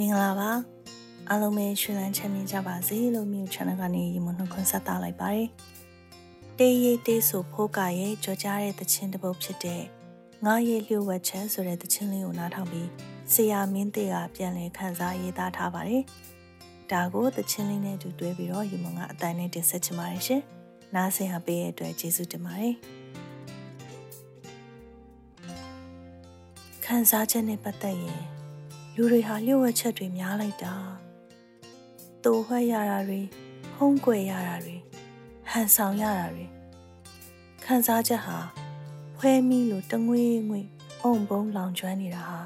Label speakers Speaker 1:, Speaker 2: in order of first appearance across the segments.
Speaker 1: မင်္ဂလာပါအားလုံးပဲရွှေလန်းချမ်းမြေကြပါစေလို့မြို့ channel ကနေရီမွန်နှုတ်ခွန်းဆက်သလိုက်ပါတယ်တေးရီတေးဆိုဖိုးကရဲ့ကြော်ကြားတဲ့သချင်းတစ်ပုဒ်ဖြစ်တဲ့ငါရဲ့လျှို့ဝှက်ချက်ဆိုတဲ့သချင်းလေးကိုနားထောင်ပြီးဆရာမင်းတေကပြန်လည်ခန်းစားရေးသားထားပါတယ်ဒါကိုသချင်းလေးနဲ့အတူတွဲပြီးတော့ရီမွန်ကအတန်နဲ့တင်ဆက်ချင်ပါတယ်ရှင်နားဆင်ဟာပေးရဲ့အတွက်ကျေးဇူးတင်ပါတယ်ခန်းစားချက်နဲ့ပတ်သက်ရင် လူတွေဟာလျှို့ဝှက်ချက်တွေများလိုက်တာတူဝှက်ရတာတွေဟုံးကွယ်ရတာတွေဟန်ဆောင်ရတာတွေခံစားချက်ဟာဖွဲမိလို့တငွေ့ငွေ့အုံဘုံလောင်ကျွမ်းနေတာဟာ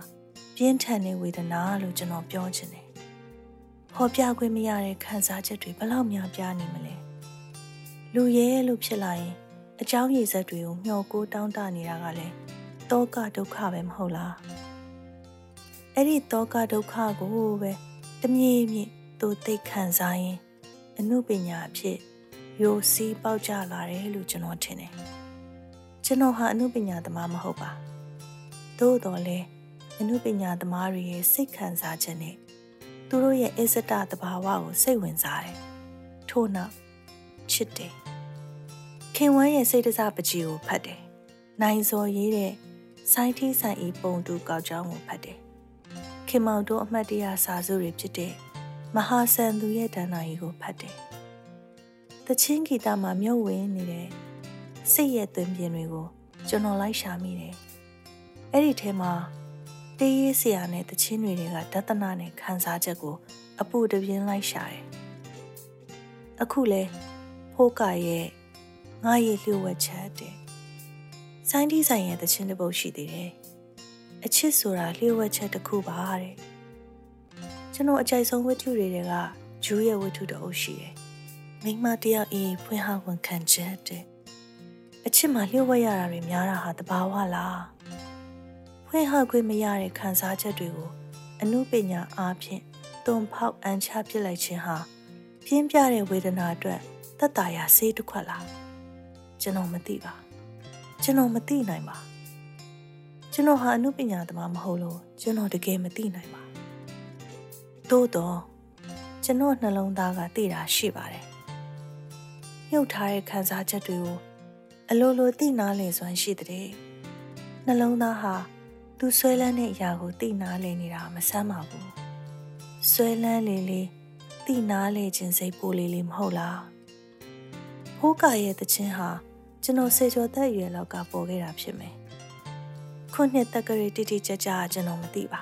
Speaker 1: ပြင်းထန်တဲ့ဝေဒနာလို့ကျွန်တော်ပြောချင်တယ်။ဟောပြခွင့်မရတဲ့ခံစားချက်တွေဘလောက်များပြားနေမလဲ။လူရဲလို့ဖြစ်လာရင်အเจ้าရည်စက်တွေကိုမျှော်ကိုတောင်းတနေတာကလည်းတောကဒုက္ခပဲမဟုတ်လား။ အဲ့ဒီတောကဒုက္ခကိုပဲတမြေးမြင့်သူသိခံစားရင်အမှုပညာအဖြစ်ယိုစီးပေါက်ကြလာတယ်လို့ကျွန်တော်ထင်တယ်။ကျွန်တော်ဟာအမှုပညာသမားမဟုတ်ပါ။သို့တော်လည်းအမှုပညာသမားတွေရဲ့စိတ်ခံစားချက်နဲ့သူတို့ရဲ့အစ္စတသဘာဝကိုစိတ်ဝင်စားတယ်။ထို့နောက်ချစ်တယ်။ခင်ဝမ်းရဲ့စိတ်တစားပကြီးကိုဖတ်တယ်။နိုင်စော်ရေးတဲ့စိုင်းထီးဆိုင်ဤပုံတူကောက်ကြောင်းကိုဖတ်တယ် ခင်မောင်တို့အမှတ်တရစာစုတွေဖြစ်တဲ့မဟာဆန်သူရဲ့ဒဏ္ဍာရီကိုဖတ်တယ်။တချင်းဂီတမှာမြုပ်ဝင်နေတဲ့စိတ်ရဲ့သွင်ပြင်တွေကိုကျွန်တော်လိုက်ရှာမိတယ်။အဲ့ဒီထဲမှာတေးရေးဆရာနဲ့တချင်းတွေကဒသနာနဲ့ခန်းစားချက်ကို အပူတပြင်းလိုက်ရှာတယ်။အခုလဲဖိုးကရဲ့ငါရဲ့လျှို့ဝှက်ချက်တဲ့။ဆိုင်းတီးဆိုင်ရဲ့တချင်းတစ်ပုတ်ရှိသေးတယ်။ အချစ်ဆိုတာလျှို့ဝှက်ချက်တစ်ခုပါတဲ့ကျွန်တော်အကြိုက်ဆုံးဝတ္ထုတွေကဂျူးရဲ့ဝတ္ထုတအုပ်ရှိတယ်မိမတယောက်အေးဖွင့်ဟဝန်ခံချက်တဲ့အချစ်မှာလျှို့ဝှက်ရတာတွေများတာဟာတဘာဝလားဖွင့်ဟခွင့်မရတဲ့ခံစားချက်တွေကိုအမှုပညာအားဖြင့်တုံဖောက်အန်ချပစ်လိုက်ခြင်းဟာပြင်းပြတဲ့ဝေဒနာအတွက်သက်သာရာဆေးတစ်ခွက်လားကျွန်တော်မသိပါကျွန်တော်မသိနိုင်ပါ ကျွန်တော်ဟာအမှုပညာသမားမဟုတ်လို့ကျွန်တော်တကယ်မသိနိုင်ပါသို့တော့ကျွန်တော်နှလုံးသားကသိတာရှိပါတယ်မြုပ်ထားတဲ့ခံစားချက်တွေကိုအလိုလိုသိနာလေစွမ်းရှိတဲ့နှလုံးသားဟာသူဆွဲလန်းတဲ့အရာကိုသိနာလေနေတာမဆမ်းပါဘူးဆွဲလန်းလေလေသိနာလေခြင်းစိတ်ပိုလေးလေးမဟုတ်လားဟိုးကရဲ့တခြင်းဟာကျွန်တော်စေကျော်သက်အရွယ်လောက်ကပေါ်ခဲ့တာဖြစ်မယ် ခုနှစ်တက်ကလေးတိတိကျကျကျွန်တော်မသိပါ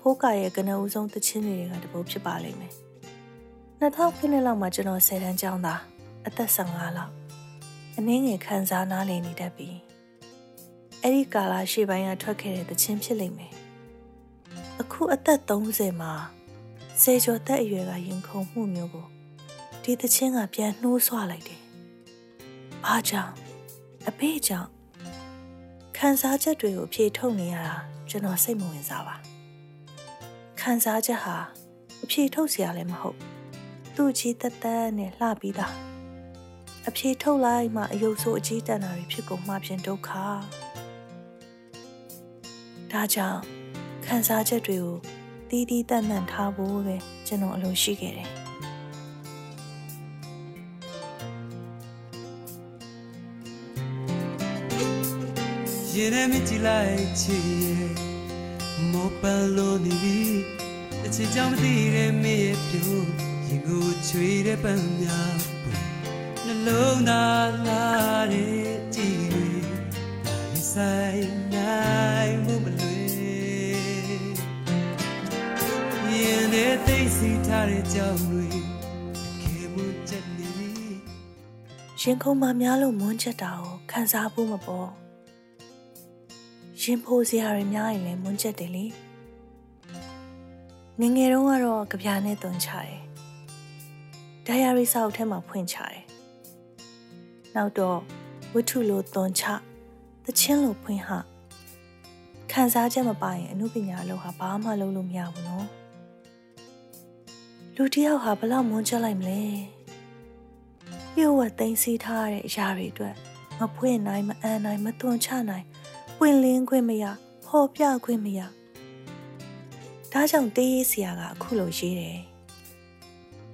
Speaker 1: ဖိုးကရဲ့ကနဦးဆုံးသချင်းတွေကတပုတ်ဖြစ်ပါလိမ့်မယ်2000ခုနှစ်လောက်မှာကျွန်တော်10တန်းကျောင်းသားအသက်15လောက်အနည်းငယ်ခံစားနားလည်နေတတ်ပြီးအဲ့ဒီကာလရှေ့ပိုင်းကထွက်ခဲ့တဲ့သချင်းဖြစ်လိမ့်မယ်အခုအသက်30မှာစေကျော်သက်အရွယ်ကရင်ခုန်မှုမျိုးကိုဒီသချင်းကပြန်နှိုးဆွလိုက်တယ်။ဘာကြောင့်အဖေကြောင့် ခံစားချက်တွေကိုဖြေထုတ်နေရတာကျွန်တော်စိတ်မဝင်စားပါခံစားချက်ဟာအဖြေထုတ်စရာလည်းမဟုတ်သူ့ကြီးတက်တက်နဲ့လှပြီးသားအဖြေထုတ်လိုက်မှအယုတ်ဆိုးအကြီးတန်းတာတွေဖြစ်ကုန်မှပြင်ဒုက္ခဒါကြောင့်ခံစားချက်တွေကိုတီးတီးတန်တန်ထားဖို့ပဲကျွန်တော်အလိုရှိခဲ့တယ်
Speaker 2: ရင်ထဲမြကြည့်လိုက်ချီရဲ့မောပန်လို့နေပြီအချစ်ကြောင့်မသိတဲ့မင်းရဲ့ပြိုရင်ကိုချွေတဲ့ပန်းများနှလုံးသားလာတဲ့ကြည်တွေဒီဆိုင်နိုင်မှုမလွယ်ရင်ထဲသိစီထားတဲ့ကြောင်တွေခေမှုချက်နေပြီ
Speaker 1: ရင်ခုန်မှများလို့မွန်းချက်တာကိုခံစားဖို့မပေါ် ရင်ဖိုးစရာတွေများရင်လည်းမွန်းချက်တယ်လေငငယ်တုန်းကတော့ကြပြာနဲ့တွန်ချတယ်ဒိုင်ယာရီစာအုပ်ထဲမှာဖွင့်ချတယ်နောက်တော့ဝတ္ထုလိုတွန်ချသချင်းလိုဖွင့်ဟခံစားချက်မပါရင်အမှုပညာလို့ဟာဘာမှလုပ်လို့မရဘူးနော်လူတယောက်ဟာဘလောက်မွန်းချက်လိုက်မလဲပြုတ်ဝသိမ်းစီးထားတဲ့အရာတွေအတွက်မဖွင့်နိုင်မအန်နိုင်မတွန်ချနိုင် ပွင့်လင်းခွင့်မရဖော်ပြခွင့်မရဒါကြောင့်တေးရေးဆရာကအခုလိုရေးတယ်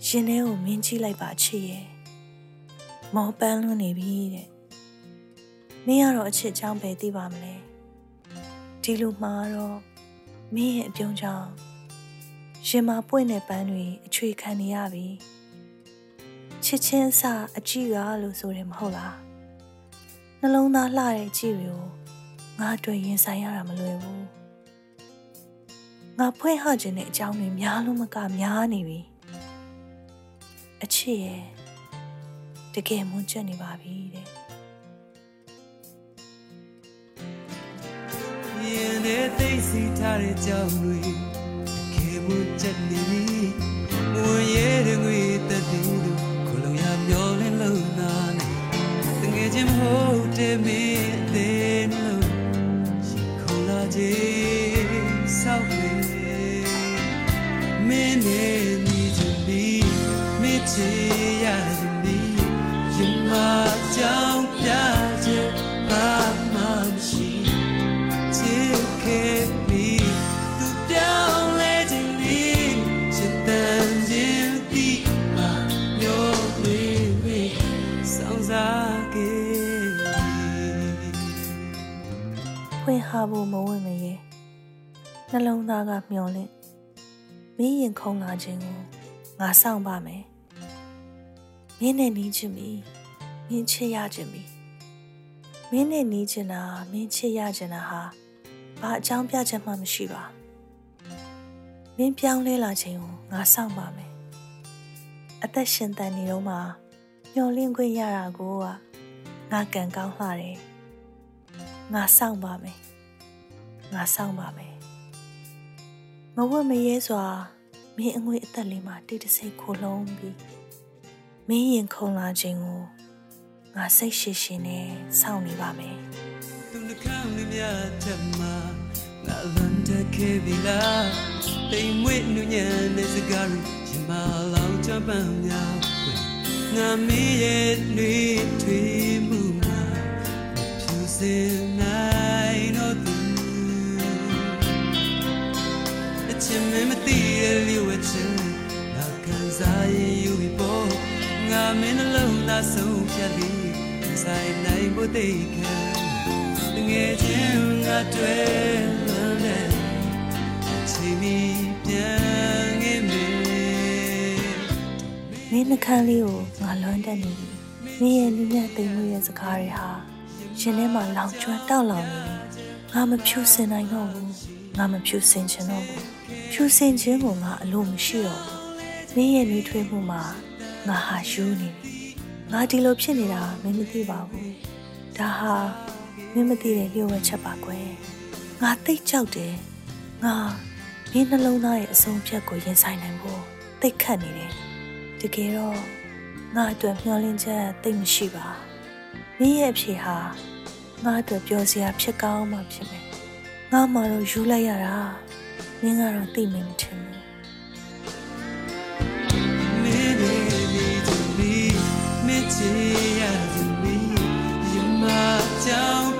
Speaker 1: ရင်ထဲကိုမင်းကြီးလိုက်ပါချစ်ရဲ့မောပန်းလွန်းနေပြီတဲ့မင်းကတော့အချစ်ကြောင်းပဲသိပါမလဲဒီလိုမှာတော့မင်းရဲ့အပြုံးကြောင့်ရင်မာပွင့်တဲ့ပန်းတွေအချွေခံနေရပြီချစ်ချင်းစအကြည့်ရလို့ဆိုတယ်မဟုတ်လားနှလုံးသားလှတဲ့ကြည့်တွေကို ငါတွေ့ရင်ဆိုင်ရတာမလွယ်ဘူးငါဖွင့်ဟခြင်းတဲ့အကြောင်းတွေများလို့မကများနေပြီအချစ်ရဲ့တကယ်မွန်းချက်နေပါပြီတဲ့
Speaker 2: ရင်ထဲသိသိထားတဲ့ကြောင်တွေခေမွန်းချက်နေပြီဝင်ရဲတဲ့ငွေတက်တူလို့ခလုံးရမျောလင်းလုံးနာနေတငယ်ချင်းမဟုတ်တဲ့မင်းအသေးလို့ရှိ ခု
Speaker 1: ဖွင့်ဟဖို့မဝင်မရဲနှလုံးသားကမျောလင့်မင်းရင်ခုန်လာခြင်းကိုငါစောင့်ပါမယ်မင်းနဲ့နီးချင်ပြီမင်းချစ်ရချင်ပြီမင်းနဲ့နီးချင်တာမင်းချစ်ရချင်တာဟာဘာအကြောင်းပြချက်မှမရှိပါမင်းပြောင်းလဲလာခြင်းကိုငါစောင့်ပါမယ်အသက်ရှင်တန်နေတော့မှမျောလင့်ခွင့်ရတာကိုကငါကံကောင်းလှတယ်ငါစောင့်ပါမယ် ငါစောင့်ပါမယ်မဝတ်မရဲစွာမင်းအငွေအသက်လေးမှာတိတ်တဆိတ်ခိုလုံးပြီးမင်းရင်ခုန်လာခြင်းကိုငါစိတ်ရှိရှိနဲ့စောင့်နေပါမယ်
Speaker 2: သူနှကောင်းလေးများချက်မှာငါလန်တဲ့ခေဗီလာတိမ်မွေ့နူညံတဲ့စကားရရင်မလောင်ချပန်းများဖွင့်ငါမီးရဲ့နှွေးထွေးမှုမှာဖြူစင်နိုင် မင်းနှလုံးသားဆုံးဖြတ်ပြီးဆိုင်နိုင်ဖို့တိတ်ခံငယ်ချင်းငါတွေ့လမ်းနဲ့ချိန်မီပြန်ခဲ့မေ
Speaker 1: မင်းနှခမ်းလေးကိုငါလွမ်းတက်နေပြီမင်းရဲ့နူးညံ့သိမ်မွေ့ရဲ့စကားတွေဟာရှင်ထဲမှာလောင်ကျွမ်းတောက်လောင်နေပြီငါမဖြူစင်နိုင်တော့ဘူးငါမဖြူစင်ချင်တော့ဘူးဖြူစင်ခြင်းကိုငါအလိုမရှိတော့ဘူးမင်းရဲ့နှွေးထွေးမှုမှာ ငါဟာယူနေပြီငါဒီလိုဖြစ်နေတာမင်းမသိပါဘူးဒါဟာမင်းမသိတဲ့လျှို့ဝှက်ချက်ပါကွယ်ငါသိတ်ကြောက်တယ်ငါမင်းနှလုံးသားရဲ့အဆုံးဖြတ်ကိုရင်ဆိုင်နိုင်ဖို့သိတ်ခတ်နေတယ်တကယ်တော့ငါအတွက်မျှော်လင့်ချက်တိတ်မရှိပါမင်းရဲ့အဖြေဟာငါအတွက်ပျော်စရာဖြစ်ကောင်းမှဖြစ်မယ်ငါမှတော့ယူလိုက်ရတာမင်းကတော့သိမယ်မထင်ဘူး
Speaker 2: ချေရသူမီယမကြောင်ပြခြင်း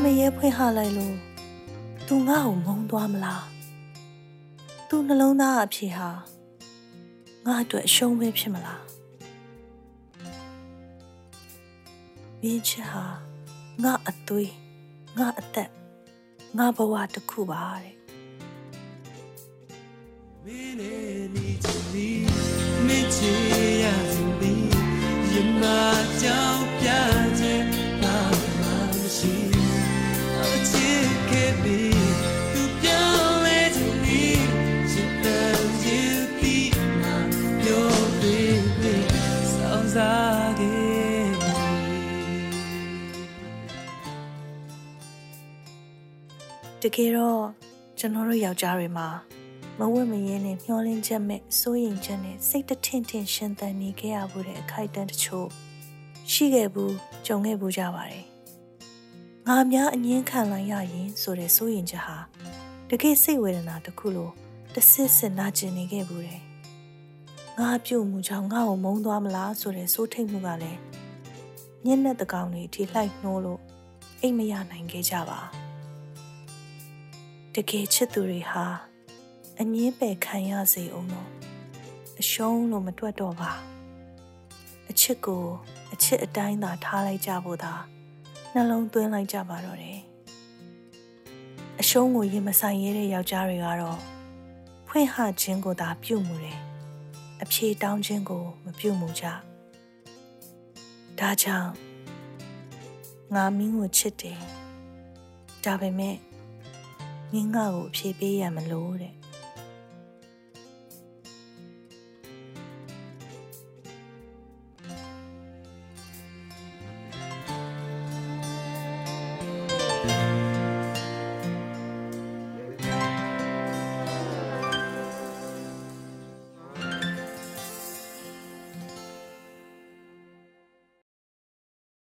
Speaker 2: မ
Speaker 1: ဝမရဲဖွင့်ဟလိုက်လို့ तू ငါ့ကိုမုန်းသွားမလား तू နှလုံးသားအဖြေဟာငါအတွက်အရှုံးပဲဖြစ်မလားမင်းချစ်ဟာငါအသွေးငါအသက်ငါဘဝတစ်ခုပါတဲ့
Speaker 2: Mine ni tu mi, mi che ya tu mi, yama chao pya che, ba
Speaker 1: တကယ်တော့ကျွန်တော်တို့ယောက်ျားတွေမှာမဝတ်မရဲနဲ့မျောလင်းချက်မဲ့စိုးရင်ချက်နဲ့စိတ်တထင်ထင်ရှင်သန်နေခဲ့ရမှုတဲ့အခိုက်အတန့်တချို့ရှိခဲ့ဘူးကြုံခဲ့ဘူးကြပါတယ်။ငါများအငင်းခံလိုက်ရရင်ဆိုတဲ့စိုးရင်ချက်ဟာတကယ်စိတ်ဝေဒနာတစ်ခုလိုတစ်စစ်စစ်နာကျင်နေခဲ့ဘူးတယ်။ငါပြုတ်မှုကြောင့်ငါ့ကိုမုန်းသွားမလားဆိုတဲ့စိုးထိတ်မှုကလည်းညက်တဲ့တကောင်တွေအထိလှိုက်နှိုးလို့အိတ်မရနိုင်ခဲ့ကြပါ တကယ်ချစ်သူတွေဟာအငင်းပယ်ခံရစေအောင်တော့အရှုံးလို့မတွက်တော့ပါအချစ်ကိုအချစ်အတိုင်းသာထားလိုက်ကြဖို့သာနှလုံးသွင်းလိုက်ကြပါတော့တယ်အရှုံးကိုရင်မဆိုင်ရတဲ့ယောက်ျားတွေကတော့ဖွင့်ဟခြင်းကိုသာပြုမှုတယ်အဖြေတောင်းခြင်းကိုမပြုမှုကြဒါကြောင့်ငါမင်းကိုချစ်တယ်ဒါပေမဲ့ မင်းငါ့ကိုအဖြေပေးရမလို့တဲ့